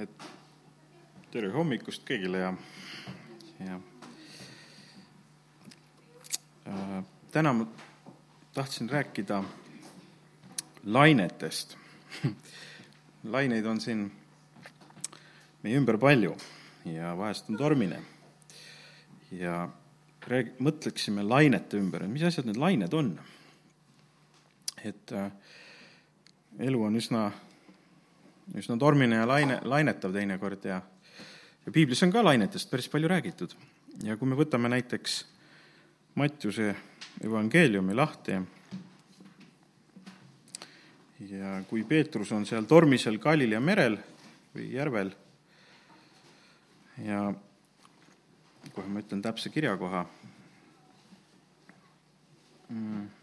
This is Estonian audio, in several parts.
et tere hommikust kõigile ja, ja äh, täna ma tahtsin rääkida lainetest laineid on siin meie ümber palju ja vahest on tormine. ja rääg-, mõtleksime lainete ümber, et mis asjad need lained on. et äh, elu on üsna üsna tormine ja laine, lainetav teinekord ja, ja piiblis on ka lainetest päris palju räägitud. ja kui me võtame näiteks Mattiuse evangeeliumi lahti ja kui Peetrus on seal tormisel Galilea merel või järvel ja kohe ma ütlen täpse kirjakoha mm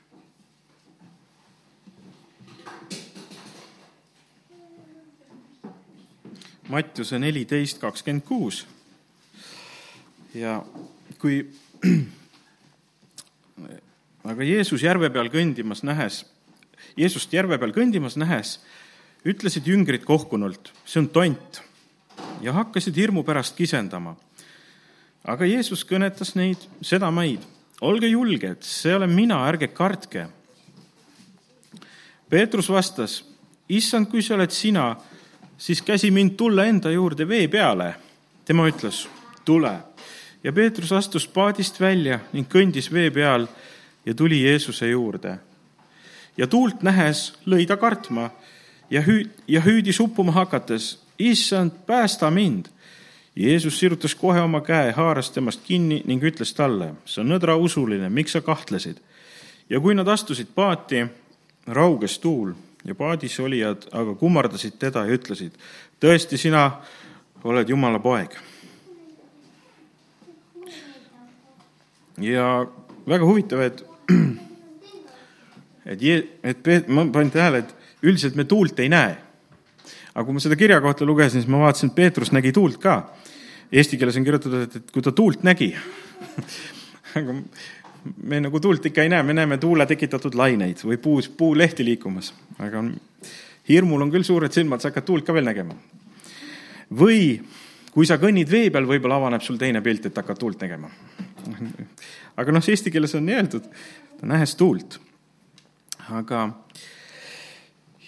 Mattiuse neliteist kakskümmend kuus. ja kui, aga Jeesus järve peal kõndimas nähes, Jeesust järve peal kõndimas nähes, ütlesid jüngrid kohkunult, see on tont, ja hakkasid hirmu pärast kisendama. aga Jeesus kõnetas neid sedamaid, olge julged, see olen mina, ärge kartke. Peetrus vastas, issand, kui see oled sina, siis käsi mind tulla enda juurde vee peale. tema ütles, tule. ja Peetrus astus paadist välja ning kõndis vee peal ja tuli Jeesuse juurde. ja tuult nähes lõi ta kartma ja hüüd- ja hüüdis uppuma hakates, issand, päästa mind. Jeesus sirutas kohe oma käe, haaras temast kinni ning ütles talle, sa nõdrausuline, miks sa kahtlesid? ja kui nad astusid paati, rauges tuul ja paadis olijad aga kummardasid teda ja ütlesid, tõesti, sina oled Jumala poeg. ja väga huvitav, et, et, et ma panin tähele, et üldiselt me tuult ei näe. aga kui ma seda kirja kohta lugesin, siis ma vaatasin, et Peetrus nägi tuult ka. Eesti keeles on kirjutatud, et, et kui ta tuult nägi aga me nagu tuult ikka ei näe, me näeme tuule tekitatud laineid või puus, puulehti liikumas, aga hirmul on küll suured silmad, sa hakkad tuult ka veel nägema. või kui sa kõnnid vee peal, võib-olla avaneb sul teine pilt, et hakkad tuult nägema. aga noh, eesti keeles on nii öeldud, nähes tuult. aga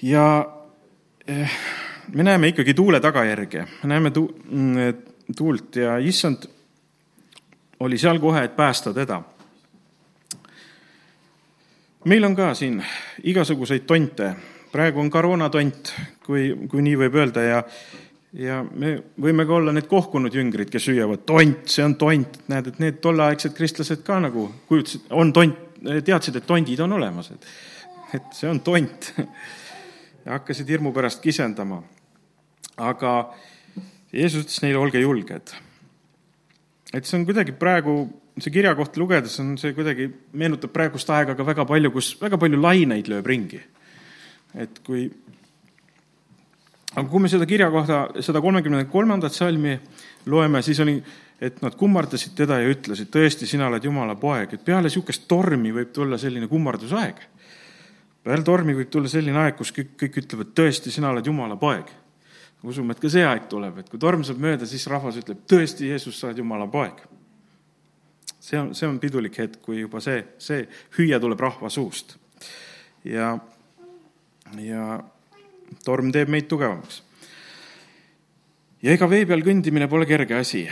ja eh, me näeme ikkagi tuule tagajärge, me näeme tu-, mm, tuult ja issand oli seal kohe, et päästa teda meil on ka siin igasuguseid tonte, praegu on koroonatont, kui, kui nii võib öelda ja ja me võime ka olla need kohkunud jüngrid, kes hüüavad tont, see on tont, näed, et need tolleaegsed kristlased ka nagu kujutasid, on tont, teadsid, et tondid on olemas, et, et see on tont. ja hakkasid hirmu pärast kisendama. aga Jeesus ütles neile, olge julged. et see on kuidagi praegu see kirjakoht lugedes on see kuidagi, meenutab praegust aega ka väga palju, kus väga palju laineid lööb ringi. et kui, aga kui me seda kirjakohta, seda kolmekümne kolmandat salmi loeme, siis oli, et nad kummardasid teda ja ütlesid, tõesti, sina oled Jumala poeg, et peale niisugust tormi võib tulla selline kummardusaeg. peale tormi võib tulla selline aeg, kus kõik, kõik ütlevad, tõesti, sina oled Jumala poeg. usume, et ka see aeg tuleb, et kui torm saab mööda, siis rahvas ütleb, tõesti, Jeesus, sa oled Jumala poeg see on, see on pidulik hetk, kui juba see, see hüüe tuleb rahva suust. ja, ja torm teeb meid tugevamaks. ja ega vee peal kõndimine pole kerge asi.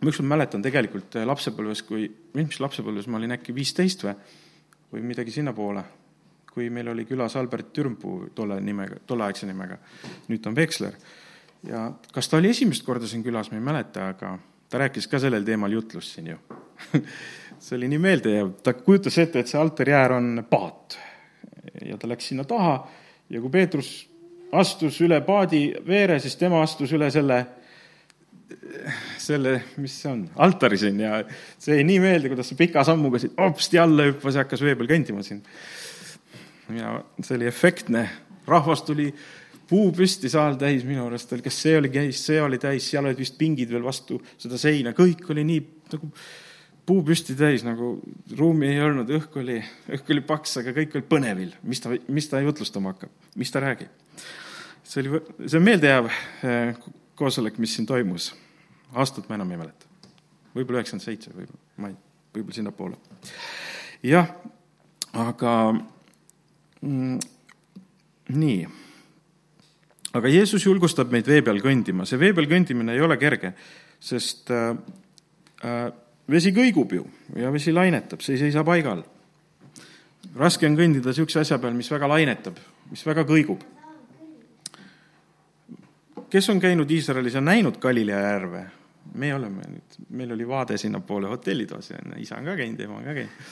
ma ükskord mäletan tegelikult lapsepõlves, kui, mis lapsepõlves ma olin äkki viisteist või, või midagi sinnapoole, kui meil oli külas Albert Türmpuu tolle nimega, tolleaegse nimega, nüüd ta on Veksler. ja kas ta oli esimest korda siin külas, ma ei mäleta, aga ta rääkis ka sellel teemal jutlust siin ju see oli nii meeldejääv, ta kujutas ette, et see altariäär on paat. ja ta läks sinna taha ja kui Peetrus astus üle paadi veere, siis tema astus üle selle, selle, mis see on, altari siin ja see jäi nii meelde, kuidas see pika sammuga siit hopsti alla hüppas ja hakkas vee peal kõndima siin. ja see oli efektne, rahvas tuli puu püsti, saal täis minu arust oli, kas see oli käis, see oli täis, seal olid vist pingid veel vastu seda seina, kõik oli nii nagu puu püsti täis, nagu ruumi ei olnud, õhk oli, õhk oli paks, aga kõik oli põnevil, mis ta, mis ta jutlustama hakkab, mis ta räägib. see oli, see on meeldejääv eh, koosolek, mis siin toimus. aastat ma enam ei mäleta. võib-olla üheksakümmend seitse või ma ei, võib-olla sinnapoole. jah, aga mm, nii. Aga Jeesus julgustab meid vee peal kõndima, see vee peal kõndimine ei ole kerge, sest äh, äh, vesi kõigub ju ja vesi lainetab, see ei seisa paigal. raske on kõndida niisuguse asja peal, mis väga lainetab, mis väga kõigub kes on käinud Iisraelis ja näinud Galilea järve? me oleme nüüd, meil oli vaade sinnapoole hotellitoas ja isa on ka käinud, ema on ka käinud.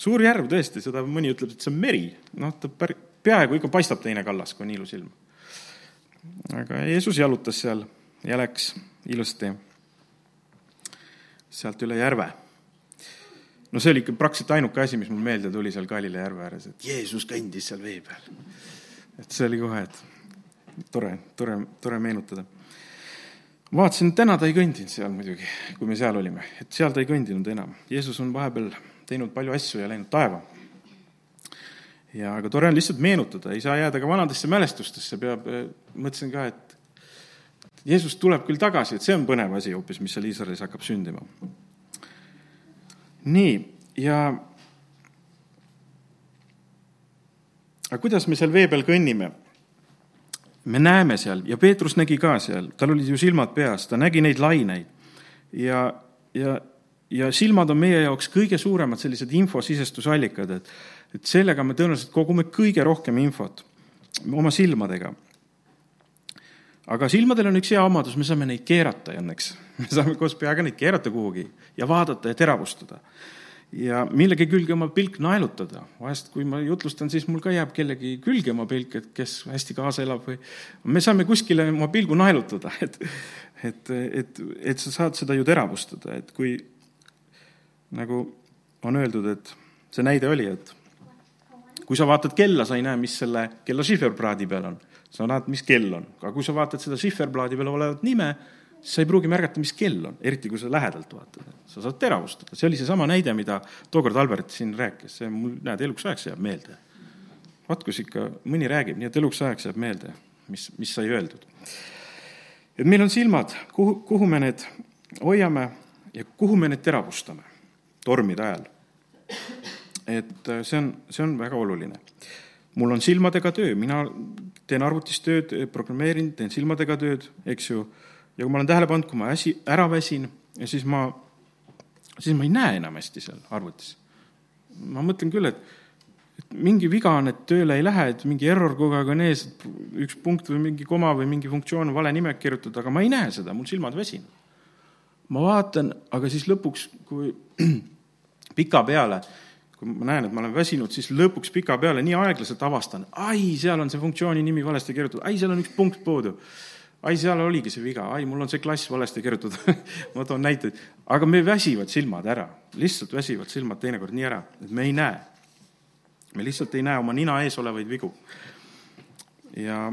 suur järv tõesti, seda mõni ütleb, et see on meri, noh, ta pär-, peaaegu ikka paistab teine kallas, kui on ilus ilm. Aga Jeesus jalutas seal ja läks ilusti sealt üle järve. no see oli ikka praktiliselt ainuke asi, mis mul meelde tuli seal Galilea järve ääres, et Jeesus kõndis seal vee peal. et see oli kohe, et tore, tore, tore meenutada. vaatasin, täna ta ei kõndinud seal muidugi, kui me seal olime, et seal ta ei kõndinud enam. Jeesus on vahepeal teinud palju asju ja läinud taeva. Ja aga tore on lihtsalt meenutada, ei saa jääda ka vanadesse mälestustesse, peab, mõtlesin ka, et Jeesus tuleb küll tagasi, et see on põnev asi hoopis, mis seal Iisraelis hakkab sündima. nii, ja aga kuidas me seal vee peal kõnnime? me näeme seal ja Peetrus nägi ka seal, tal olid ju silmad peas, ta nägi neid laineid. ja, ja, ja silmad on meie jaoks kõige suuremad sellised infosisestusallikad, et, et sellega me tõenäoliselt kogume kõige rohkem infot oma silmadega. aga silmadel on üks hea omadus, me saame neid keerata õnneks. me saame koos peaga neid keerata kuhugi ja vaadata ja teravustada ja millegi külge oma pilk naelutada. vahest, kui ma jutlustan, siis mul ka jääb kellegi külge oma pilk, et kes hästi kaasa elab või me saame kuskile oma pilgu naelutada, et, et, et, et sa saad seda ju teravustada, et kui nagu on öeldud, et see näide oli, et kui sa vaatad kella, sa ei näe, mis selle kella šiferplaadi peal on. sa näed, mis kell on, aga kui sa vaatad seda šiferplaadi peal olevat nime, sa ei pruugi märgata, mis kell on, eriti kui sa lähedalt vaatad. sa saad teravustada, see oli seesama näide, mida tookord Albert siin rääkis, see mul, näed, eluks ajaks jääb meelde. vaat kus ikka mõni räägib, nii et eluks ajaks jääb meelde, mis, mis sai öeldud. et meil on silmad, kuhu, kuhu me need hoiame ja kuhu me need teravustame tormide ajal. Et äh, see on, see on väga oluline. mul on silmadega töö, mina teen arvutis tööd, programmeerin, teen silmadega tööd, eks ju ja kui ma olen tähele pannud, kui ma äsi, ära väsin siis ma, siis ma ei näe enam hästi seal arvutis. ma mõtlen küll, et, et mingi viga on, et tööle ei lähe, et mingi error kogu aeg on ees, et üks punkt või mingi koma või mingi funktsioon on vale nimega kirjutatud, aga ma ei näe seda, mul silmad väsinud. ma vaatan, aga siis lõpuks, kui pika peale, kui ma näen, et ma olen väsinud, siis lõpuks pika peale nii aeglaselt avastan, ai, seal on see funktsiooni nimi valesti kirjutatud, ai, seal on üks punkt puudu ai, seal oligi see viga, ai, mul on see klass valesti kirjutatud ma toon näiteid, aga me väsivad silmad ära, lihtsalt väsivad silmad teinekord nii ära, et me ei näe. me lihtsalt ei näe oma nina ees olevaid vigu. ja,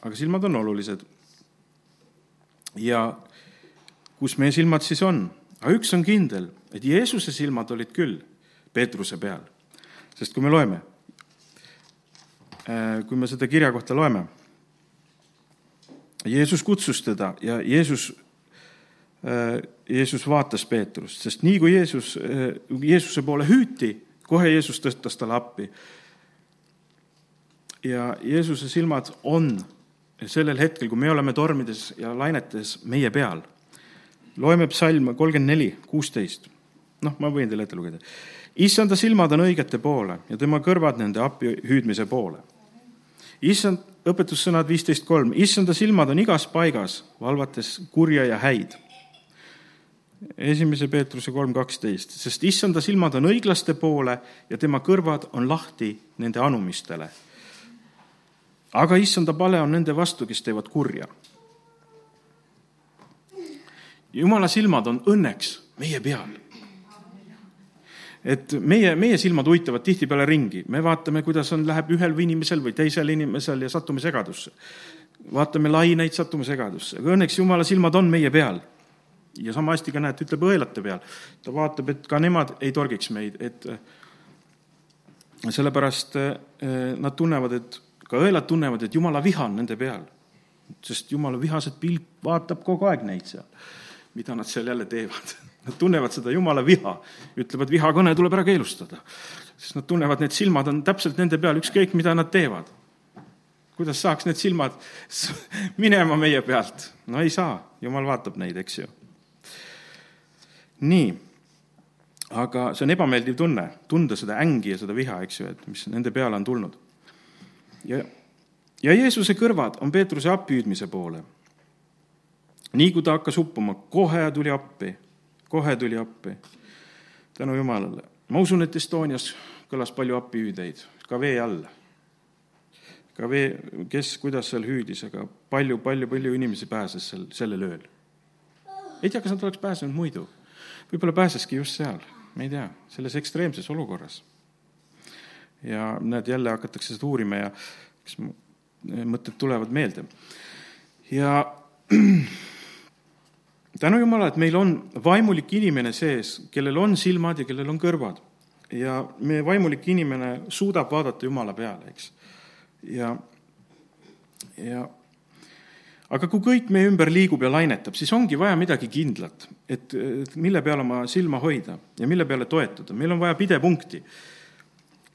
aga silmad on olulised. ja kus meie silmad siis on? aga üks on kindel, et Jeesuse silmad olid küll Peetruse peal. sest kui me loeme, äh, kui me seda kirja kohta loeme Jeesus kutsus teda ja Jeesus, äh, Jeesus vaatas Peetrust, sest nii kui Jeesus, äh, Jeesuse poole hüüti, kohe Jeesus tõstas talle appi. ja Jeesuse silmad on sellel hetkel, kui me oleme tormides ja lainetes meie peal. loeme psalm kolmkümmend neli, kuusteist. Noh, ma võin teile ette lugeda. issanda silmad on õigete poole ja tema kõrvad nende appi hüüdmise poole. issand õpetussõnad viisteist kolm, issanda silmad on igas paigas, valvates kurja ja häid. esimese Peetruse kolm kaksteist, sest issanda silmad on õiglaste poole ja tema kõrvad on lahti nende anumistele. aga issanda pale on nende vastu, kes teevad kurja. jumala silmad on õnneks meie peal et meie, meie silmad uitavad tihtipeale ringi, me vaatame, kuidas on, läheb ühel inimesel või teisel inimesel ja satume segadusse. vaatame laineid, satume segadusse, aga õnneks jumala silmad on meie peal. ja sama hästi ka näed, ütleb õelate peal. ta vaatab, et ka nemad ei torgiks meid, et sellepärast eh, nad tunnevad, et ka õelad tunnevad, et jumala viha on nende peal. sest jumala vihased pilk vaatab kogu aeg neid seal, mida nad seal jälle teevad. Nad tunnevad seda jumala viha, ütlevad, vihakõne tuleb ära keelustada. sest nad tunnevad, need silmad on täpselt nende peal, ükskõik mida nad teevad. kuidas saaks need silmad minema meie pealt? no ei saa, jumal vaatab neid, eks ju. nii aga see on ebameeldiv tunne, tunda seda ängi ja seda viha, eks ju, et mis nende peale on tulnud. ja, ja Jeesuse kõrvad on Peetruse appihüüdmise poole. nii kui ta hakkas uppuma, kohe tuli appi, kohe tuli appi. tänu Jumalale. ma usun, et Estonias kõlas palju appihüüdeid, ka vee all. ka vee, kes, kuidas seal hüüdis, aga palju, palju, palju inimesi pääses sel, sellel ööl. ei tea, kas nad oleks pääsenud muidu võib-olla pääseski just seal me ei tea, selles ekstreemses olukorras. ja näed, jälle hakatakse seda uurima ja eks mõtted tulevad meelde. ja tänu Jumala, et meil on vaimulik inimene sees, kellel on silmad ja kellel on kõrvad. ja meie vaimulik inimene suudab vaadata Jumala peale, eks. ja, ja aga kui kõik meie ümber liigub ja lainetab, siis ongi vaja midagi kindlat, et, mille peale oma silma hoida ja mille peale toetuda, meil on vaja pidepunkti.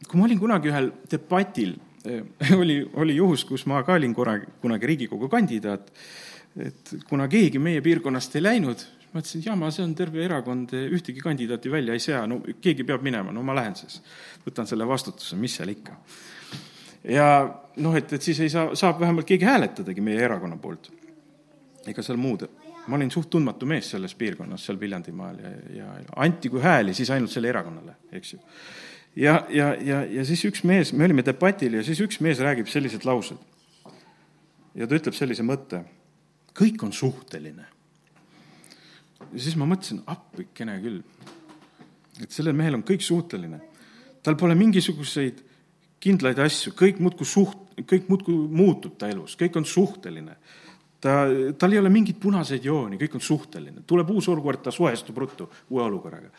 kui ma olin kunagi ühel debatil, eh, oli, oli juhus, kus ma ka olin korra, kunagi Riigikogu kandidaat, et kuna keegi meie piirkonnast ei läinud, ma ütlesin, jama, see on terve erakond, ühtegi kandidaati välja ei sea, no keegi peab minema, no ma lähen siis. võtan selle vastutuse, mis seal ikka ja noh, et, et siis ei saa, saab vähemalt keegi hääletadagi meie erakonna poolt. ega seal muud, ma olin suht tundmatu mees selles piirkonnas, seal Viljandimaal ja, ja anti kui hääli siis ainult selle erakonnale, eks ju. ja, ja, ja, ja siis üks mees, me olime debatil ja siis üks mees räägib sellised laused. ja ta ütleb sellise mõtte, kõik on suhteline. ja siis ma mõtlesin, appikene küll, et sellel mehel on kõik suhteline. tal pole mingisuguseid kindlaid asju, kõik muudkui suht-, kõik muudkui muutub ta elus, kõik on suhteline. ta, tal ei ole mingeid punaseid jooni, kõik on suhteline. tuleb uus olukord, ta suhestub ruttu uue olukorraga.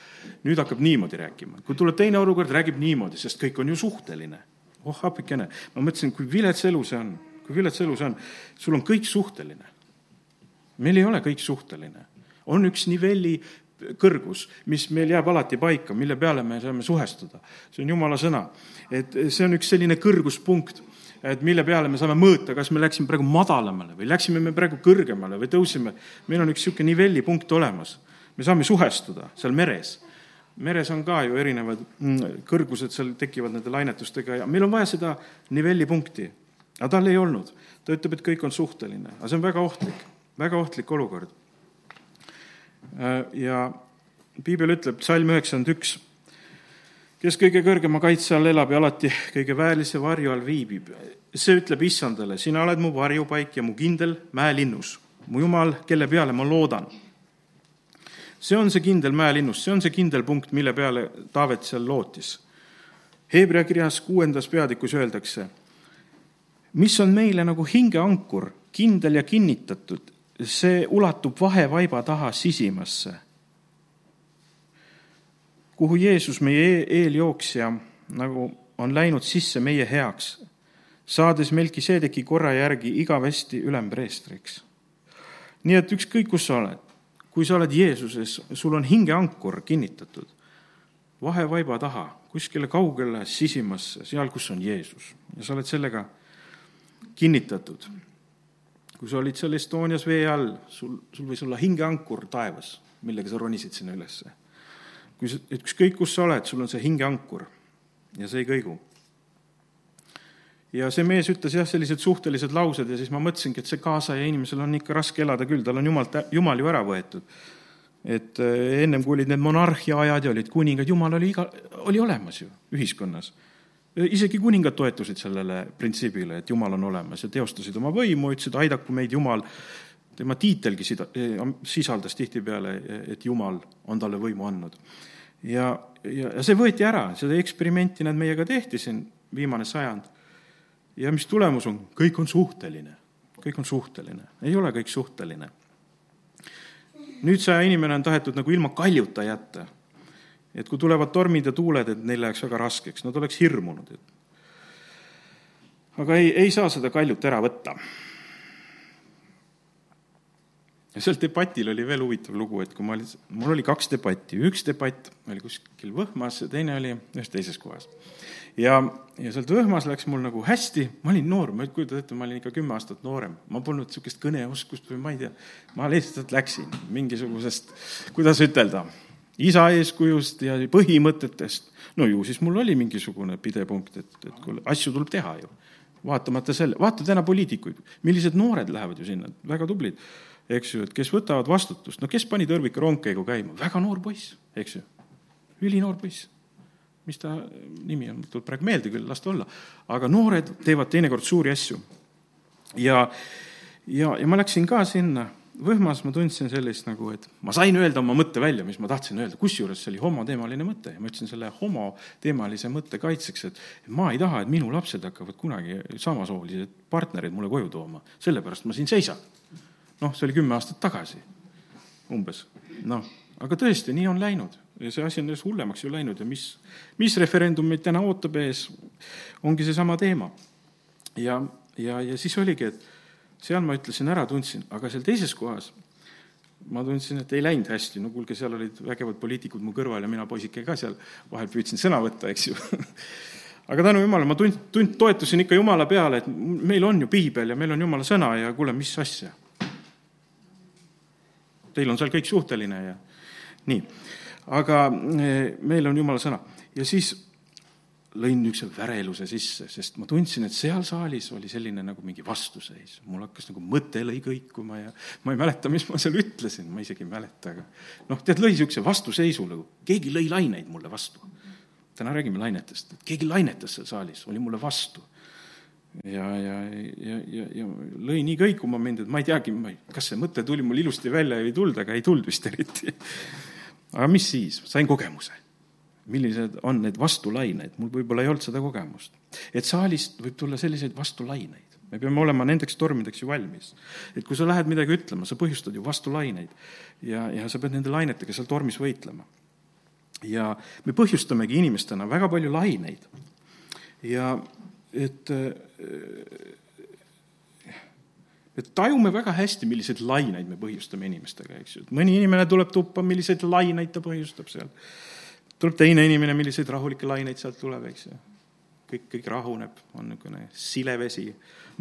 nüüd hakkab niimoodi rääkima. kui tuleb teine olukord, räägib niimoodi, sest kõik on ju suhteline. oh appikene, ma mõtlesin, kui vilets elu see on, kui vilets elu see on. sul on kõik suhteline. Meil ei ole kõik suhteline. on üks nivelli kõrgus, mis meil jääb alati paika, mille peale me saame suhestuda. see on jumala sõna. et see on üks selline kõrguspunkt, et mille peale me saame mõõta, kas me läksime praegu madalamale või läksime me praegu kõrgemale või tõusime. meil on üks niisugune nivellipunkt olemas. me saame suhestuda seal meres. meres on ka ju erinevad mm, kõrgused, seal tekivad nende lainetustega ja meil on vaja seda nivellipunkti. aga tal ei olnud. ta ütleb, et kõik on suhteline, aga see on väga ohtlik, väga ohtlik olukord Äh, ja piibel ütleb, salm üheksakümmend üks, kes kõige kõrgema kaitse all elab ja alati kõige väelise varju all viibib, see ütleb issandale, sina oled mu varjupaik ja mu kindel mäelinnus, mu jumal, kelle peale ma loodan. see on see kindel mäelinnus, see on see kindel punkt, mille peale Taavet seal lootis. Hebra kirjas kuuendas peatükus öeldakse, mis on meile nagu hingeankur, kindel ja kinnitatud, see ulatub vahevaiba taha sisimasse, kuhu Jeesus, meie e-, eeljooksja, nagu on läinud sisse meie heaks, saades Melkiseedeki korra järgi igavesti ülempreestriks. nii et ükskõik, kus sa oled, kui sa oled Jeesuses, sul on hingeankur kinnitatud vahevaiba taha, kuskile kaugele sisimasse, seal, kus on Jeesus. ja sa oled sellega kinnitatud kui sa olid seal Estonias vee all, sul, sul võis olla hingeankur taevas, millega sa ronisid sinna ülesse. kui sa, et ükskõik, kus sa oled, sul on see hingeankur ja see ei kõigu. ja see mees ütles jah, sellised suhtelised laused ja siis ma mõtlesingi, et see kaasaja inimesel on ikka raske elada küll, tal on jumal, jumal ju ära võetud. et eh, ennem, kui olid need monarhia ajad ja olid kuningad, jumal oli iga, oli olemas ju ühiskonnas isegi kuningad toetusid sellele printsiibile, et Jumal on olemas ja teostasid oma võimu, ütlesid, aidaku meid Jumal. tema tiitelgi sida-, sisaldas tihtipeale, et Jumal on talle võimu andnud. ja, ja, ja see võeti ära, seda eksperimenti nad meiega tehti siin viimane sajand. ja mis tulemus on, kõik on suhteline, kõik on suhteline, ei ole kõik suhteline. nüüd see inimene on tahetud nagu ilma kaljuta jätta et kui tulevad tormid ja tuuled, et neil läheks väga raskeks, nad oleks hirmunud, aga ei, ei saa seda kaljut ära võtta. ja sel debatil oli veel huvitav lugu, et kui ma olin, mul oli kaks debatti, üks debatt oli kuskil Võhmas ja teine oli ühes teises kohas. ja, ja sealt Võhmas läks mul nagu hästi, ma olin noor, ma ei kujuta ette, ma olin ikka kümme aastat noorem, ma polnud niisugust kõneoskust või ma ei tea, ma lihtsalt läksin mingisugusest, kuidas ütelda, isa eeskujust ja põhimõtetest. no ju siis mul oli mingisugune pidepunkt, et, et kuule, asju tuleb teha ju. vaatamata selle, vaata täna poliitikuid, millised noored lähevad ju sinna, väga tublid eks ju, et kes võtavad vastutust, no kes pani Tõrvika rongkäigu käima, väga noor poiss, eks ju, ülinoor poiss. mis ta nimi on, tuleb praegu meelde küll, las ta olla, aga noored teevad teinekord suuri asju. ja, ja, ja ma läksin ka sinna, Võhmas ma tundsin sellist nagu, et ma sain öelda oma mõtte välja, mis ma tahtsin öelda, kusjuures see oli homoteemaline mõte ja ma ütlesin selle homoteemalise mõtte kaitseks, et ma ei taha, et minu lapsed hakkavad kunagi samasoolised partnerid mulle koju tooma, sellepärast ma siin seisan. Noh, see oli kümme aastat tagasi umbes, noh, aga tõesti, nii on läinud. Ja see asi on järjest hullemaks ju läinud ja mis, mis referendum meid täna ootab ees, ongi seesama teema. ja, ja, ja siis oligi, et seal ma ütlesin ära, tundsin, aga seal teises kohas ma tundsin, et ei läinud hästi, no kuulge, seal olid vägevad poliitikud mu kõrval ja mina poisike ka seal vahel püüdsin sõna võtta, eks ju. Aga tänu jumalale, ma tund, tund, toetusin ikka jumala peale, et meil on ju piibel ja meil on jumala sõna ja kuule, mis asja. Teil on seal kõik suhteline ja nii. aga eh, meil on jumala sõna. Ja siis lõin niisuguse väreluse sisse, sest ma tundsin, et seal saalis oli selline nagu mingi vastuseis. mul hakkas nagu mõte lõi kõikuma ja ma ei mäleta, mis ma seal ütlesin, ma isegi ei mäleta, aga noh, tead, lõi niisuguse vastuseisu nagu, keegi lõi laineid mulle vastu. täna räägime lainetest, et keegi lainetas seal saalis, oli mulle vastu ja, ja, ja, ja, ja lõi nii kõikuma mind, et ma ei teagi, kas see mõte tuli mul ilusti välja või ei tulnud, aga ei tulnud vist eriti. aga mis siis, sain kogemuse. Millised on need vastulained, mul võib-olla ei olnud seda kogemust. et saalist võib tulla selliseid vastulaineid. me peame olema nendeks tormideks ju valmis. et kui sa lähed midagi ütlema, sa põhjustad ju vastulaineid ja, ja sa pead nende lainetega seal tormis võitlema. ja me põhjustamegi inimestena väga palju laineid. ja et et tajume väga hästi, milliseid laineid me põhjustame inimestega, eks ju, et mõni inimene tuleb tuppa, milliseid laineid ta põhjustab seal. Tuleb teine inimene, milliseid rahulikke laineid sealt tuleb, eks ju. kõik, kõik rahuneb, on niisugune silevesi.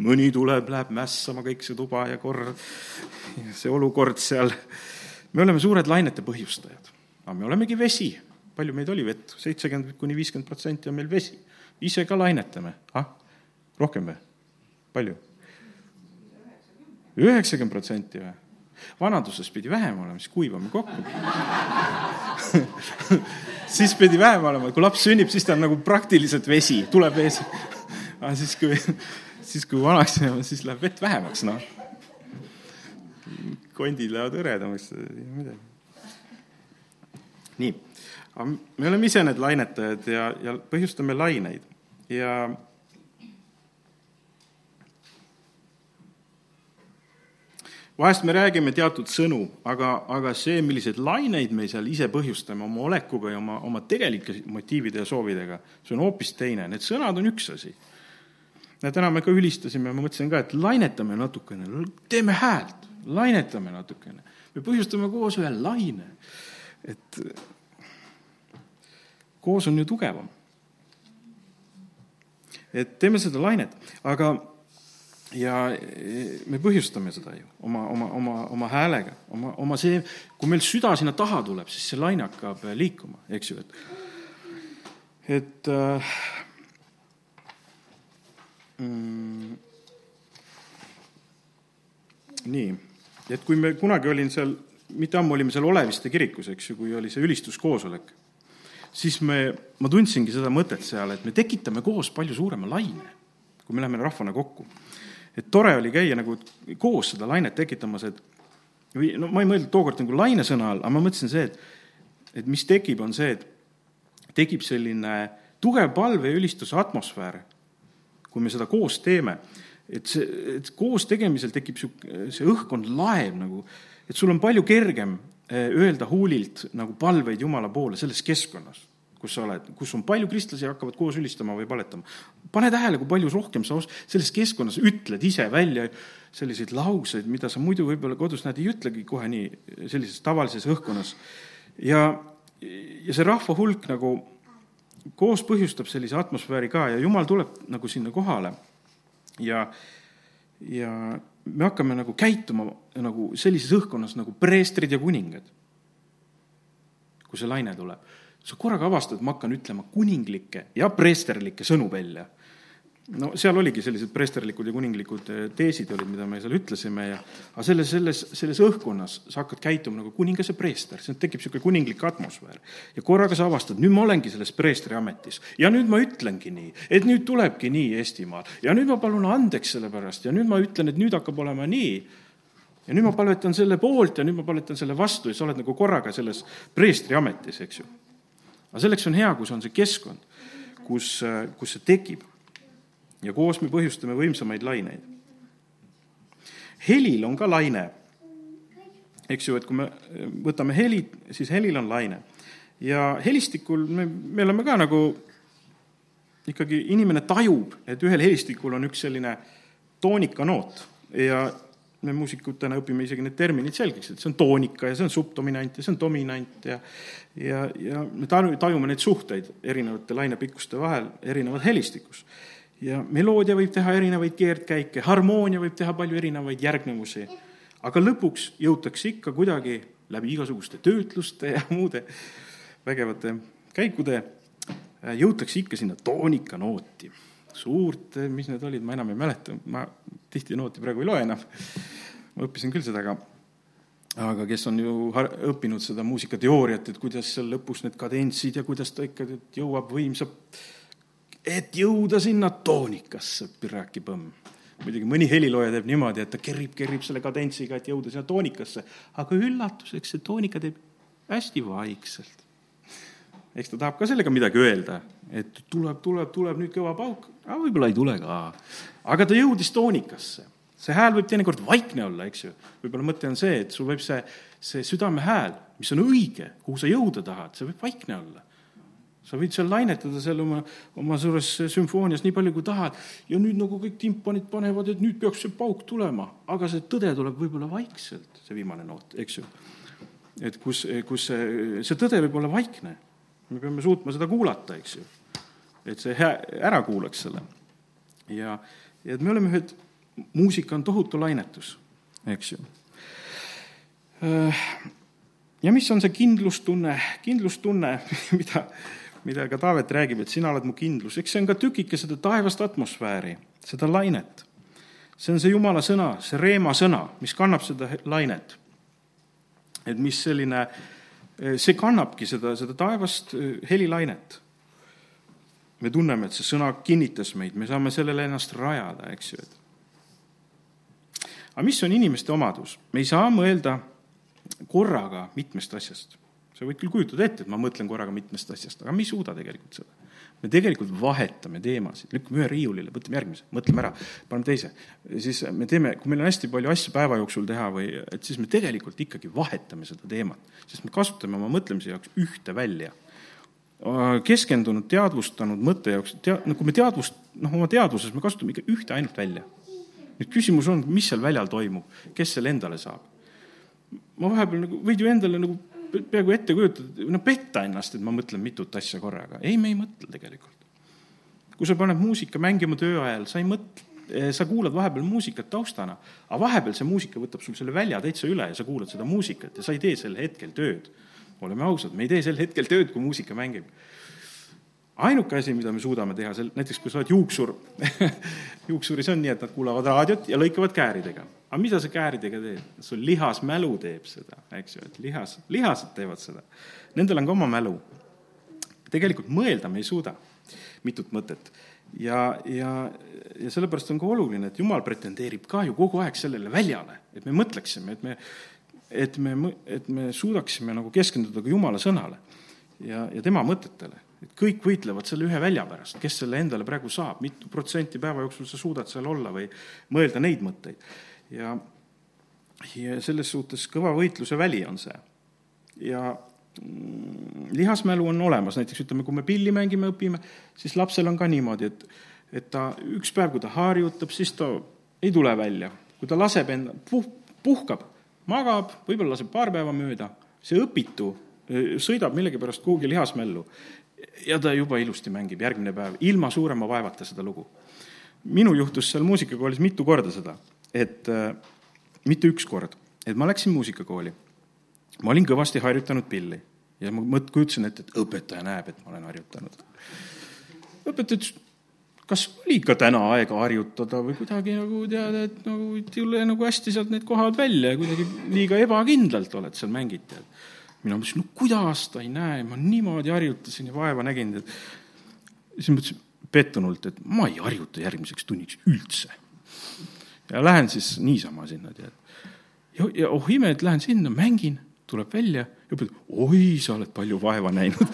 mõni tuleb, läheb mässama kõik see tuba ja kord, see olukord seal. me oleme suured lainete põhjustajad, aga me olemegi vesi. palju meid oli vett? seitsekümmend kuni viiskümmend protsenti on meil vesi ise ka lainetame, ah, rohkem või? palju? üheksakümmend protsenti või? vanaduses pidi vähem olema, siis kuivame kokku siis pidi vähem olema, kui laps sünnib, siis ta on nagu praktiliselt vesi, tuleb vesi. aga siis, kui, siis kui vanaks jääme, siis läheb vett vähemaks, noh. kondid lähevad hõredamaks, midagi. nii, me oleme ise need lainetajad ja, ja põhjustame laineid ja vahest me räägime teatud sõnu, aga, aga see, milliseid laineid me seal ise põhjustame oma olekuga ja oma, oma tegelike motiivide ja soovidega, see on hoopis teine, need sõnad on üks asi. ja täna me ka ülistasime, ma mõtlesin ka, et lainetame natukene, teeme häält, lainetame natukene. me põhjustame koos ühe laine. et koos on ju tugevam et teeme seda lainet, aga ja me põhjustame seda ju oma, oma, oma, oma häälega, oma, oma see, kui meil süda sinna taha tuleb, siis see laine hakkab liikuma, eks ju, et, et äh, mm, nii, et kui me kunagi olin seal, mitte ammu olime seal Oleviste kirikus, eks ju, kui oli see ülistuskoosolek siis me, ma tundsingi seda mõtet seal, et me tekitame koos palju suurema laine, kui me läheme rahvana kokku. Et tore oli käia nagu koos seda lainet tekitamas, et või no ma ei mõelnud tookord nagu laine sõna all, aga ma mõtlesin see, et et mis tekib, on see, et tekib selline tugev palve ja ülistuse atmosfäär, kui me seda koos teeme. et see, et koos tegemisel tekib sihuke, see õhkkond laev nagu, et sul on palju kergem Eh, öelda huulilt nagu palveid Jumala poole selles keskkonnas, kus sa oled, kus on palju kristlasi, hakkavad koos ülistama või paletama. Pane tähele, kui palju rohkem sa os-, selles keskkonnas ütled ise välja selliseid lauseid, mida sa muidu võib-olla kodus näed, ei ütlegi kohe nii sellises tavalises õhkkonnas. ja, ja see rahva hulk nagu koos põhjustab sellise atmosfääri ka ja jumal tuleb nagu sinna kohale. ja, ja me hakkame nagu käituma nagu sellises õhkkonnas nagu preestrid ja kuningad. kui see laine tuleb, sa korraga avastad, ma hakkan ütlema kuninglikke ja preesterlikke sõnu välja no seal oligi sellised preesterlikud ja kuninglikud eh, teesid olid, mida me seal ütlesime ja aga selles, selles, selles õhkkonnas sa hakkad käituma nagu kuningas ja preester, siis tekib niisugune kuninglik atmosfäär. ja korraga sa avastad, nüüd ma olengi selles preestri ametis. Ja nüüd ma ütlengi nii, et nüüd tulebki nii Eestimaal. Ja nüüd ma palun andeks selle pärast. Ja nüüd ma ütlen, et nüüd hakkab olema nii. Ja nüüd ma palvetan selle poolt ja nüüd ma palvetan selle vastu. Ja sa oled nagu korraga selles preestri ametis, eks ju. aga selleks on hea, kus on see keskkond, kus, kus see tekib ja koos me põhjustame võimsamaid laineid. helil on ka laine, eks ju, et kui me võtame heli, siis helil on laine. ja helistikul me, me oleme ka nagu ikkagi, inimene tajub, et ühel helistikul on üks selline toonikanoot ja me muusikutena õpime isegi need terminid selgeks, et see on toonika ja see on subdominant ja see on dominant ja ja, ja me tajume neid suhteid erinevate lainepikkuste vahel erinevas helistikus ja meloodia võib teha erinevaid keerdkäike, harmoonia võib teha palju erinevaid järgnevusi, aga lõpuks jõutakse ikka kuidagi läbi igasuguste töötluste ja muude vägevate käikude, äh, jõutakse ikka sinna toonikanooti. suurt, äh, mis need olid, ma enam ei mäleta, ma tihti nooti praegu ei loe enam, ma õppisin küll seda, aga aga kes on ju har-, õppinud seda muusikateooriat, et kuidas seal lõpus need kadentsid ja kuidas ta ikka jõuab võimsa et jõuda sinna toonikasse, piraki-põmm. muidugi mõni helilooja teeb niimoodi, et ta kerib, kerib selle kadentsiga, et jõuda sinna toonikasse, aga üllatuseks see toonika teeb hästi vaikselt. eks ta tahab ka sellega midagi öelda, et tuleb, tuleb, tuleb nüüd kõva pauk, aga võib-olla ei tule ka. aga ta jõudis toonikasse. see hääl võib teinekord vaikne olla, eks ju. võib-olla mõte on see, et sul võib see, see südame hääl, mis on õige, kuhu sa jõuda tahad, see võib vaikne olla sa võid seal lainetada seal oma, oma suures sümfoonias nii palju, kui tahad ja nüüd nagu kõik timpanid panevad, et nüüd peaks see pauk tulema, aga see tõde tuleb võib-olla vaikselt, see viimane noot, eks ju. et kus, kus see, see tõde võib olla vaikne. me peame suutma seda kuulata, eks ju. et see hea, ära kuulaks selle. ja, ja et me oleme ühed, muusika on tohutu lainetus, eks ju ja mis on see kindlustunne, kindlustunne, mida ka Taavet räägib, et sina oled mu kindlus, eks see on ka tükike seda taevast atmosfääri, seda lainet. see on see Jumala sõna, see reema sõna, mis kannab seda lainet. et mis selline, see kannabki seda, seda taevast eh, helilainet. me tunneme, et see sõna kinnitas meid, me saame sellele ennast rajada, eks ju, et aga mis on inimeste omadus? me ei saa mõelda korraga mitmest asjast sa võid küll kujutada ette, et ma mõtlen korraga mitmest asjast, aga me ei suuda tegelikult seda. me tegelikult vahetame teemasid, lükkame ühe riiulile, võtame järgmise, mõtleme ära, paneme teise. siis me teeme, kui meil on hästi palju asju päeva jooksul teha või et siis me tegelikult ikkagi vahetame seda teemat, sest me kasutame oma mõtlemise jaoks ühte välja keskendunud, teadvustanud mõtte jaoks, tea-, no kui me teadvust, noh, oma teadvuses me kasutame ikka ühte ainult välja. nüüd küsimus on, mis seal väljal toimub, kes selle endale saab? ma vahepeal nagu, võid ju endale nagu peaaegu ette kujutada, no petta ennast, et ma mõtlen mitut asja korraga. ei, me ei mõtle tegelikult. kui sa paned muusika mängima töö ajal, sa ei mõtle, eh, sa kuulad vahepeal muusikat taustana, aga vahepeal see muusika võtab sul selle välja täitsa üle ja sa kuulad seda muusikat ja sa ei tee sel hetkel tööd. oleme ausad, me ei tee sel hetkel tööd, kui muusika mängib ainuke asi, mida me suudame teha, sel-, näiteks kui sa oled juuksur juuksuris on nii, et nad kuulavad raadiot ja lõikavad kääridega aga mida sa kääridega teed? sul lihasmälu teeb seda, eks ju, et lihas, lihased teevad seda. Nendel on ka oma mälu. tegelikult mõelda me ei suuda mitut mõtet. ja, ja, ja sellepärast on ka oluline, et Jumal pretendeerib ka ju kogu aeg sellele väljale, et me mõtleksime, et me, et me, et me suudaksime nagu keskenduda ka Jumala sõnale ja, ja tema mõtetele. Et kõik võitlevad selle ühe välja pärast, kes selle endale praegu saab, mitu protsenti päeva jooksul sa suudad seal olla või mõelda neid mõtteid? Ja, ja selles suhtes kõva võitluse väli on see. ja mm, lihasmälu on olemas, näiteks ütleme, kui me pilli mängime, õpime, siis lapsel on ka niimoodi, et et ta üks päev, kui ta harjutab, siis ta ei tule välja. kui ta laseb enda, puh-, puhkab, magab, võib-olla laseb paar päeva mööda, see õpitu sõidab millegipärast kuhugi lihasmällu ja ta juba ilusti mängib järgmine päev, ilma suurema vaevata seda lugu. minul juhtus seal muusikakoolis mitu korda seda, et äh, mitte üks kord, et ma läksin muusikakooli. ma olin kõvasti harjutanud pilli ja ma mõt-, kujutasin ette, et õpetaja näeb, et ma olen harjutanud. õpetaja ütles, kas oli ikka täna aega harjutada või kuidagi nagu tead, et nagu ei tule nagu hästi sealt need kohad välja ja kuidagi liiga ebakindlalt oled seal mängid, tead mina mõtlesin, no kuidas ta ei näe, ma niimoodi harjutasin ja vaeva nägin, et siis mõtlesin pettunult, et ma ei harjuta järgmiseks tunniks üldse. ja lähen siis niisama sinna, tead. ja, ja oh ime, et lähen sinna, mängin, tuleb välja ja ütleb, oi, sa oled palju vaeva näinud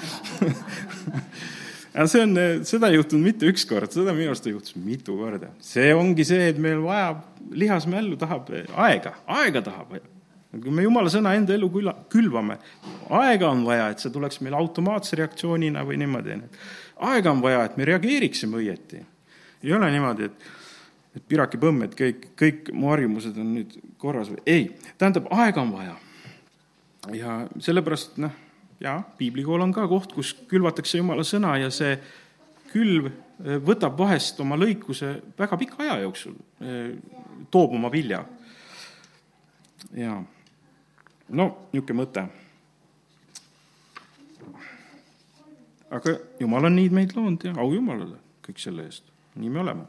ja see on, seda ei juhtunud mitte üks kord, seda minu arust juhtus mitu korda. see ongi see, et meil vajab, lihasmällu tahab aega, aega tahab kui me jumala sõna enda elu küla, külvame, aega on vaja, et see tuleks meil automaatse reaktsioonina või niimoodi. aega on vaja, et me reageeriksime õieti. ei ole niimoodi, et, et piraki põmm, et kõik, kõik mu harjumused on nüüd korras või ei, tähendab, aega on vaja. ja sellepärast noh, jaa, piiblikool on ka koht, kus külvatakse jumala sõna ja see külv eh, võtab vahest oma lõikuse väga pika aja jooksul, eh, toob oma vilja. jaa no niisugune mõte. aga jumal on nii meid loonud ja au Jumalale kõik selle eest, nii me oleme.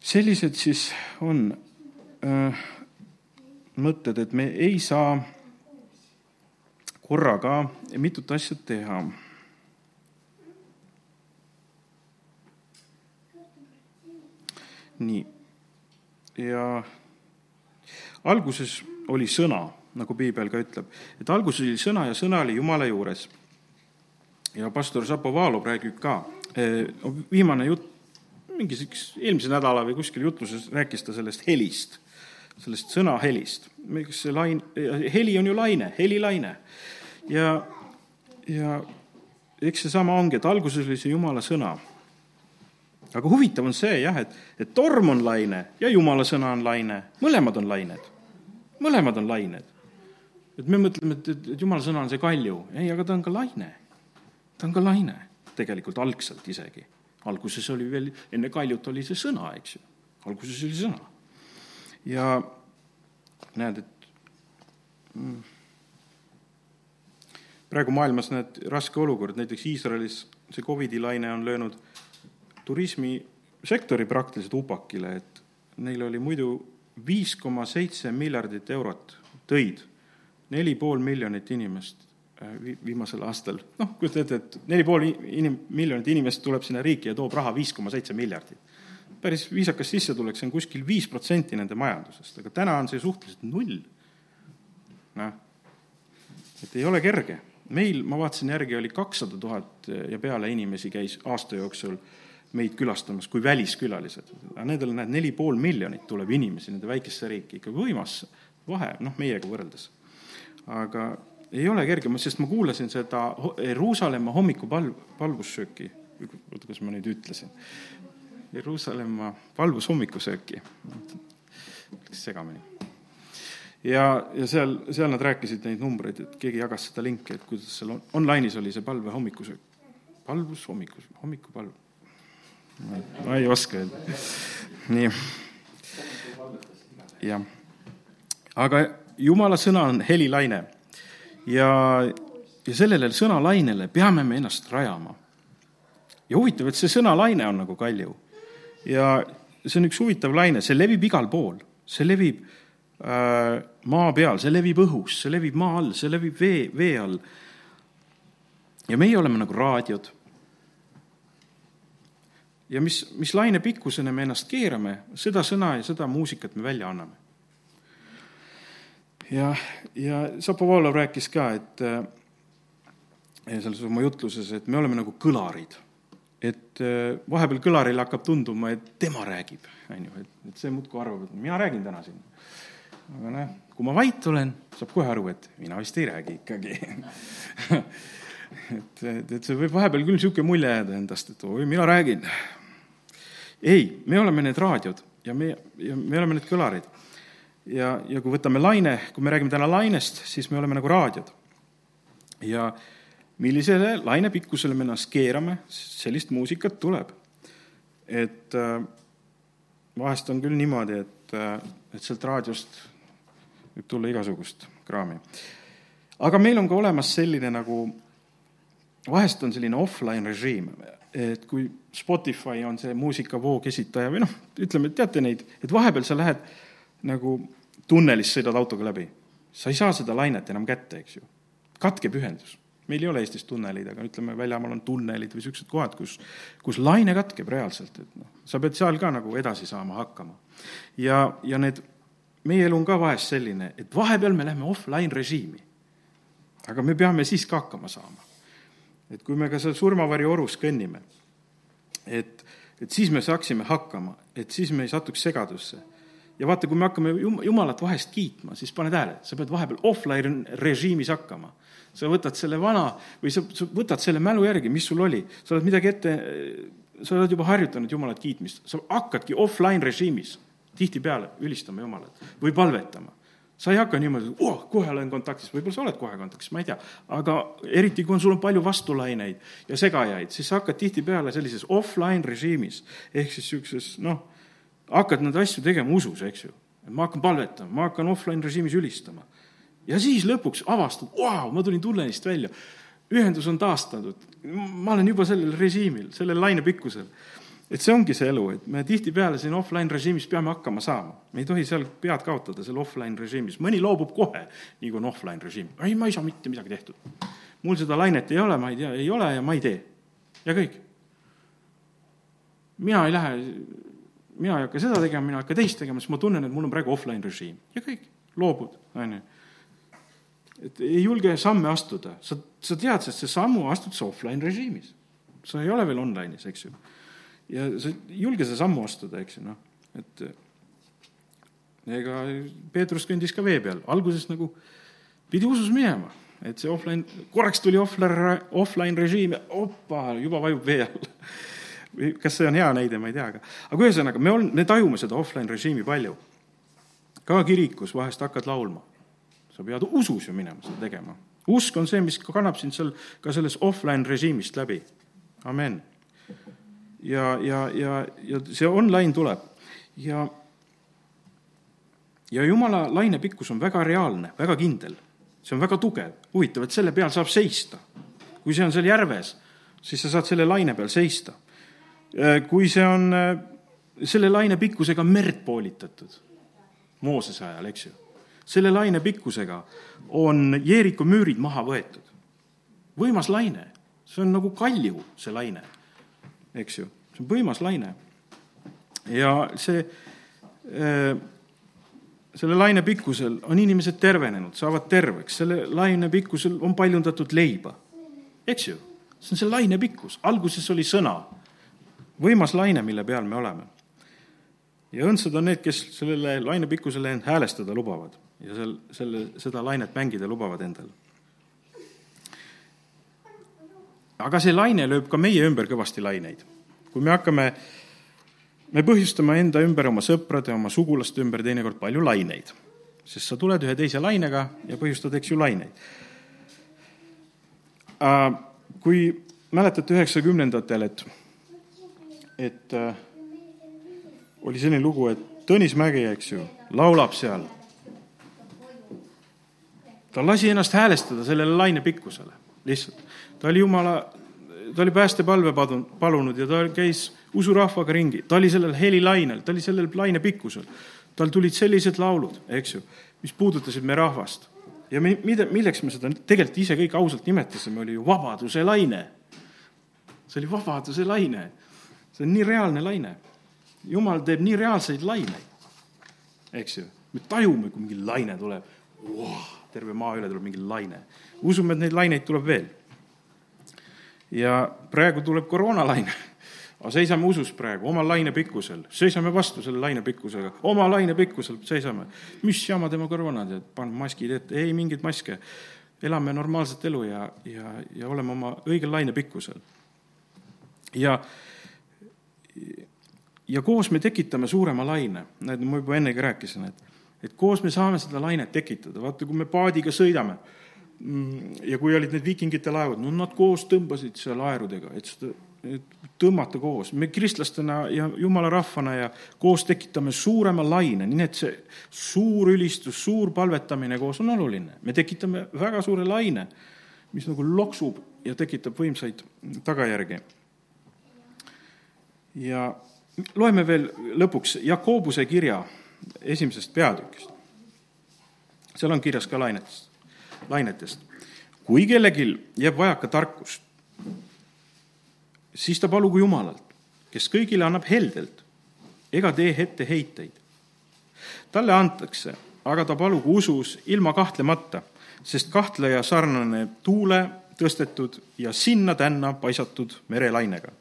sellised siis on äh, mõtted, et me ei saa korraga mitut asja teha. nii, ja alguses oli sõna, nagu piibel ka ütleb, et alguses oli sõna ja sõna oli Jumala juures. ja pastor Zapovalov räägib ka, eh, viimane jutt, mingi siukse eelmise nädala või kuskil jutluses rääkis ta sellest helist, sellest sõna helist. kas see lain-, heli on ju laine, helilaine. ja, ja eks seesama ongi, et alguses oli see Jumala sõna. aga huvitav on see jah, et, et torm on laine ja Jumala sõna on laine, mõlemad on lained mõlemad on lained. et me mõtleme, et, et, et jumala sõna on see kalju, ei, aga ta on ka laine. ta on ka laine, tegelikult algselt isegi. alguses oli veel, enne kaljut oli see sõna, eks ju. alguses oli sõna. ja näed, et mm, praegu maailmas näed, raske olukord, näiteks Iisraelis see Covidi laine on löönud turismisektori praktiliselt upakile, et neil oli muidu viis koma seitse miljardit eurot tõid neli pool miljonit inimest äh, viimasel aastal. noh, kujuta ette, et neli pool inim-, miljonit inimest tuleb sinna riiki ja toob raha viis koma seitse miljardit. päris viisakas sissetulek, see on kuskil viis protsenti nende majandusest, aga täna on see suhteliselt null. noh, et ei ole kerge. meil, ma vaatasin järgi, oli kakssada tuhat ja peale inimesi käis aasta jooksul äh, meid külastamas kui väliskülalised. aga nendel, näed, neli pool miljonit tuleb inimesi nende väikesse riiki, ikka võimas vahe, noh, meiega võrreldes. aga ei ole kerge, sest ma kuulasin seda Jeruusalemma hommikupalv, palvussööki, oota, kuidas ma nüüd ütlesin, Jeruusalemma palvushommikusööki, läks segamini. ja, ja seal, seal nad rääkisid neid numbreid, et keegi jagas seda linki, et kuidas seal on, online'is oli see palve hommikusöök, palvus hommikus, hommikupalv ma ei oska öelda. nii. jah. aga jumala sõna on helilaine ja, ja sellele sõnalainele peame me ennast rajama. ja huvitav, et see sõnalaine on nagu kalju. ja see on üks huvitav laine, see levib igal pool, see levib äh, maa peal, see levib õhus, see levib maa all, see levib vee, vee all. ja meie oleme nagu raadiod ja mis, mis laine pikkusena me ennast keerame, seda sõna ja seda muusikat me välja anname. ja, ja Šapovalov rääkis ka, et selles oma jutluses, et me oleme nagu kõlarid. et äh, vahepeal kõlarile hakkab tunduma, et tema räägib, on ju, et, et see muudkui arvab, et mina räägin täna siin. aga noh, kui ma vait olen, saab kohe aru, et mina vist ei räägi ikkagi et, et, et see võib vahepeal küll niisugune mulje jääda endast, et oi, mina räägin ei, me oleme need raadiod ja me, ja me oleme need kõlarid. ja, ja kui võtame laine, kui me räägime täna lainest, siis me oleme nagu raadiod. ja millisele lainepikkusele me ennast keerame, sellist muusikat tuleb. et äh, vahest on küll niimoodi, et, äh, et sealt raadiost võib tulla igasugust kraami. aga meil on ka olemas selline nagu, vahest on selline offline režiim, et kui Spotify on see muusikavoog esitaja või noh, ütleme, teate neid, et vahepeal sa lähed nagu tunnelis, sõidad autoga läbi. sa ei saa seda lainet enam kätte, eks ju. katkeb ühendus. meil ei ole Eestis tunnelid, aga ütleme, väljamaal on tunnelid või niisugused kohad, kus, kus laine katkeb reaalselt, et noh, sa pead seal ka nagu edasi saama hakkama. ja, ja need, meie elu on ka vahest selline, et vahepeal me läheme offline režiimi. aga me peame siis ka hakkama saama et kui me ka seal surmavarju orus kõnnime, et, et siis me saaksime hakkama, et siis me ei satuks segadusse. ja vaata, kui me hakkame jum-, Jumalat vahest kiitma, siis pane tähele, sa pead vahepeal offline režiimis hakkama. sa võtad selle vana või sa, sa võtad selle mälu järgi, mis sul oli, sa oled midagi ette, sa oled juba harjutanud Jumalat kiitmist, sa hakkadki offline režiimis tihtipeale ülistama Jumalat või palvetama sa ei hakka niimoodi, oh, kohe olen kontaktis, võib-olla sa oled kohe kontaktis, ma ei tea, aga eriti, kui on, sul on palju vastulaineid ja segajaid, siis sa hakkad tihtipeale sellises offline režiimis, ehk siis niisuguses noh, hakkad neid asju tegema usus, eks ju. ma hakkan palvetama, ma hakkan offline režiimis ülistama. ja siis lõpuks avastad, vau, ma tulin tunnelist välja, ühendus on taastatud, ma olen juba sellel režiimil, sellel lainepikkusel et see ongi see elu, et me tihtipeale siin offline režiimis peame hakkama saama. me ei tohi seal pead kaotada, seal offline režiimis. mõni loobub kohe, nii kui on offline režiim. ei, ma ei saa mitte midagi tehtud. mul seda lainet ei ole, ma ei tea, ei ole ja ma ei tee. ja kõik. mina ei lähe, mina ei hakka seda tegema, mina ei hakka teist tegema, sest ma tunnen, et mul on praegu offline režiim. ja kõik, loobud, on ju et ei julge samme astuda, sa, sa tead, sest see sammu astud sa offline režiimis. sa ei ole veel online'is, eks ju ja sa ei julge seda sammu astuda, eks ju, noh, et ega Peetrus kõndis ka vee peal, alguses nagu pidi usus minema, et see offline, korraks tuli offline, offline režiim ja opa, juba vajub vee all kas see on hea näide, ma ei tea, aga, aga ühesõnaga, me ol-, me tajume seda offline režiimi palju. ka kirikus vahest hakkad laulma. sa pead usus ju minema seda tegema. usk on see, mis kannab sind seal ka sellest offline režiimist läbi. amen ja, ja, ja, ja see online tuleb ja, ja jumala laine pikkus on väga reaalne, väga kindel. see on väga tugev, huvitav, et selle peal saab seista. kui see on seal järves, siis sa saad selle laine peal seista. kui see on selle laine pikkusega merd poolitatud, Moosese ajal, eks ju, selle laine pikkusega on Jeeriku müürid maha võetud. võimas laine, see on nagu kalju, see laine eks ju, see on võimas laine. ja see, äh, selle laine pikkusel on inimesed tervenenud, saavad terveks, selle laine pikkusel on paljundatud leiba, eks ju, see on see laine pikkus, alguses oli sõna, võimas laine, mille peal me oleme. ja õndsad on need, kes sellele laine pikkusele end häälestada lubavad ja sel, selle, seda lainet mängida lubavad endale aga see laine lööb ka meie ümber kõvasti laineid. kui me hakkame, me põhjustame enda ümber, oma sõprade, oma sugulaste ümber teinekord palju laineid, sest sa tuled ühe teise lainega ja põhjustad, eks ju, laineid. Kui mäletate üheksakümnendatel, et, et äh, oli selline lugu, et Tõnis Mägi, eks ju, laulab seal. ta lasi ennast häälestada sellele laine pikkusele, lihtsalt ta oli jumala, ta oli päästepalve palunud ja ta käis usurahvaga ringi, ta oli sellel helilainel, ta oli sellel laine pikkusel. tal tulid sellised laulud, eks ju, mis puudutasid meie rahvast. ja me, mida, milleks me seda tegelikult ise kõik ausalt nimetasime, oli ju vabaduse laine. see oli vabaduse laine. see on nii reaalne laine. jumal teeb nii reaalseid laineid, eks ju. me tajume, kui mingi laine tuleb wow,, terve maa üle tuleb mingi laine. usume, et neid laineid tuleb veel ja praegu tuleb koroonalaine. aga seisame usus praegu, oma laine pikkusel, seisame vastu selle laine pikkusega, oma laine pikkusel seisame. mis jama tema koroona teed, paneme maskid ette, ei mingeid maske. elame normaalset elu ja, ja, ja oleme oma õigel laine pikkusel. ja, ja koos me tekitame suurema laine. näed, ma juba ennegi rääkisin, et, et koos me saame seda lainet tekitada. vaata, kui me paadiga sõidame ja kui olid need viikingite laevad, no nad koos tõmbasid seal aerudega, et seda et tõmmata koos. me kristlastena ja jumala rahvana ja koos tekitame suurema laine, nii et see suur ülistus, suur palvetamine koos on oluline. me tekitame väga suure laine, mis nagu loksub ja tekitab võimsaid tagajärgi. ja loeme veel lõpuks Jakobuse kirja esimesest peatükist. seal on kirjas ka lainetest, lainetest. kui kellelgi jääb vajaka tarkust, siis ta palugu Jumalalt, kes kõigile annab heldelt ega tee etteheiteid. talle antakse, aga ta palugu usus ilma kahtlemata, sest kahtleja sarnaneb tuule tõstetud ja sinna-tänna paisatud merelainega.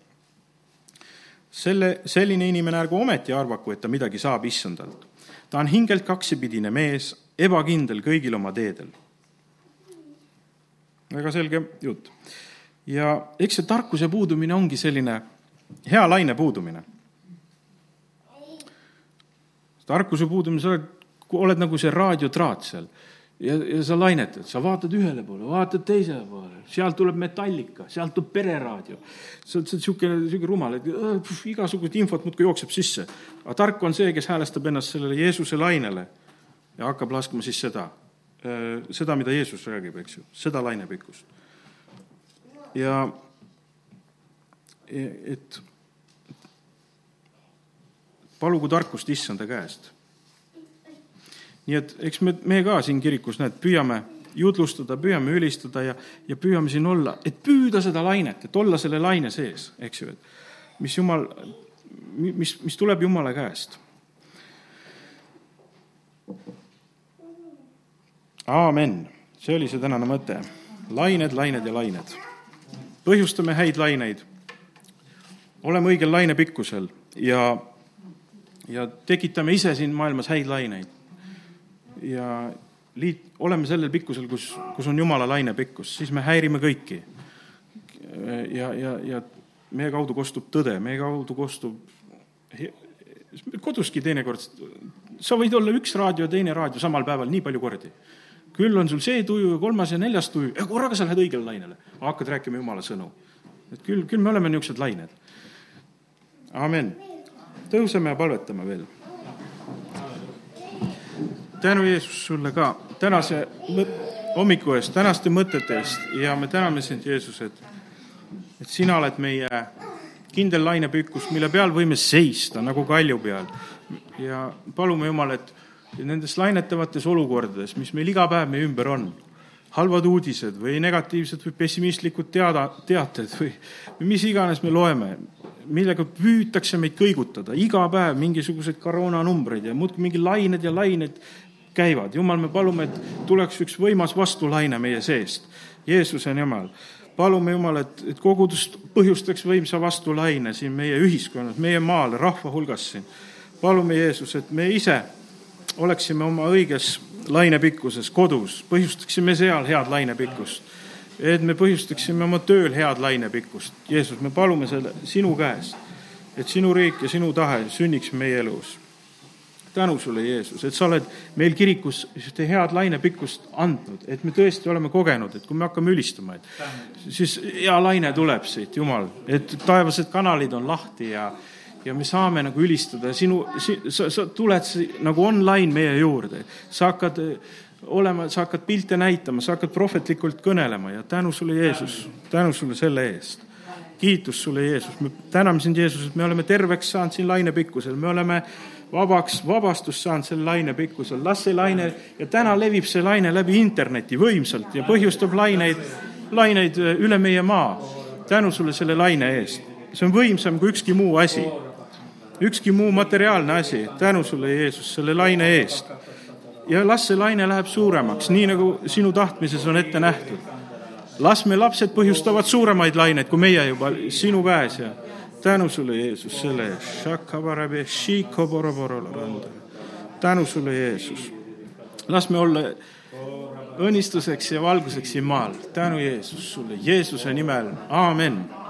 selle, selline inimene ärgu ometi arvaku, et ta midagi saab issandalt. ta on hingelt kaksipidine mees, ebakindel kõigil oma teedel. Väga selge jutt ja eks see tarkuse puudumine ongi selline hea laine puudumine. tarkuse puudumine, sa oled, oled nagu see raadiotraat seal ja, ja sa lainetad, sa vaatad ühele poole, vaatad teisele poole, sealt tuleb Metallica, sealt tuleb pereraadio. sa oled niisugune, niisugune rumal, et äh, igasugust infot muudkui jookseb sisse. aga tark on see, kes häälestab ennast sellele Jeesuse lainele ja hakkab laskma siis seda, seda, mida Jeesus räägib, eks ju, seda lainepikkust ja et palugu tarkust issanda käest. nii et eks me, me ka siin kirikus, näed, püüame jutlustada, püüame ülistada ja, ja püüame siin olla, et püüda seda lainet, et olla selle laine sees, eks ju, et mis jumal, mis, mis tuleb Jumala käest. Aamen, see oli see tänane mõte. lained, lained ja lained põhjustame häid laineid, oleme õigel lainepikkusel ja, ja tekitame ise siin maailmas häid laineid. ja liit, oleme sellel pikkusel, kus, kus on Jumala lainepikkus, siis me häirime kõiki. ja, ja, ja meie kaudu kostub tõde, meie kaudu kostub koduski teinekord, sa võid olla üks raadio ja teine raadio samal päeval nii palju kordi küll on sul see tuju ja kolmas ja neljas tuju ja korraga sa lähed õigele lainele, hakkad rääkima jumala sõnu. et küll, küll me oleme niisugused lained. amin. tõuseme ja palvetame veel. tänu, Jeesus, sulle ka tänase hommiku eest, tänaste mõtete eest ja me täname sind, Jeesus, et, et sina oled meie kindel lainepükkus, mille peal võime seista nagu kalju peal. ja palume, Jumal, et nendes lainetavates olukordades, mis meil iga päev meie ümber on, halvad uudised või negatiivsed või pessimistlikud teada, teated või, mis iganes me loeme, millega püütakse meid kõigutada, iga päev mingisuguseid koroonanumbreid ja muudkui mingi lained ja lained käivad. jumal, me palume, et tuleks üks võimas vastulaine meie seest. Jeesus on Jumal. palume, Jumal, et, et kogudust põhjustaks võimsa vastulaine siin meie ühiskonnas, meie maal, rahva hulgas siin. palume, Jeesus, et me ise oleksime oma õiges lainepikkuses kodus, põhjustaksime seal head lainepikkust. et me põhjustaksime oma tööl head lainepikkust. Jeesus, me palume selle sinu käest, et sinu riik ja sinu tahe sünniks meie elus. tänu sulle, Jeesus, et sa oled meil kirikus ühte head lainepikkust andnud, et me tõesti oleme kogenud, et kui me hakkame ülistama, et siis hea laine tuleb siit, Jumal, et taevased kanalid on lahti ja ja me saame nagu ülistada, sinu si,, sa, sa tuled nagu online meie juurde, sa hakkad eh, olema, sa hakkad pilte näitama, sa hakkad prohvetlikult kõnelema ja tänu sulle, Jeesus, tänu sulle selle eest. kiitus sulle, Jeesus, me täname sind, Jeesus, et me oleme terveks saanud siin lainepikkusel, me oleme vabaks, vabastust saanud selle laine pikkusel, las see laine ja täna levib see laine läbi interneti võimsalt ja põhjustab laineid, laineid eh, üle meie maa. tänu sulle selle laine eest, see on võimsam kui ükski muu asi ükski muu materiaalne asi. tänu sulle, Jeesus, selle laine eest. ja las see laine läheb suuremaks, nii nagu sinu tahtmises on ette nähtud. las me lapsed põhjustavad suuremaid laineid kui meie juba sinu käes ja tänu sulle, Jeesus, selle eest. tänu sulle, Jeesus. las me olla õnnistuseks ja valguseks siin maal. tänu, Jeesus, sulle Jeesuse nimel, aamen